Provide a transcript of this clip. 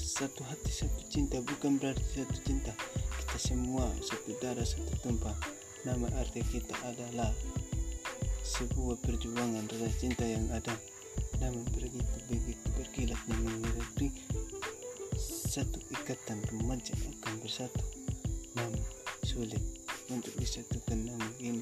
satu hati satu cinta bukan berarti satu cinta. Kita semua satu darah satu tumpah nama arti kita adalah sebuah perjuangan rasa cinta yang ada. Namun begitu begitu berkilatnya mengiringi satu ikatan remaja akan bersatu. Namun sulit untuk disatukan namun ini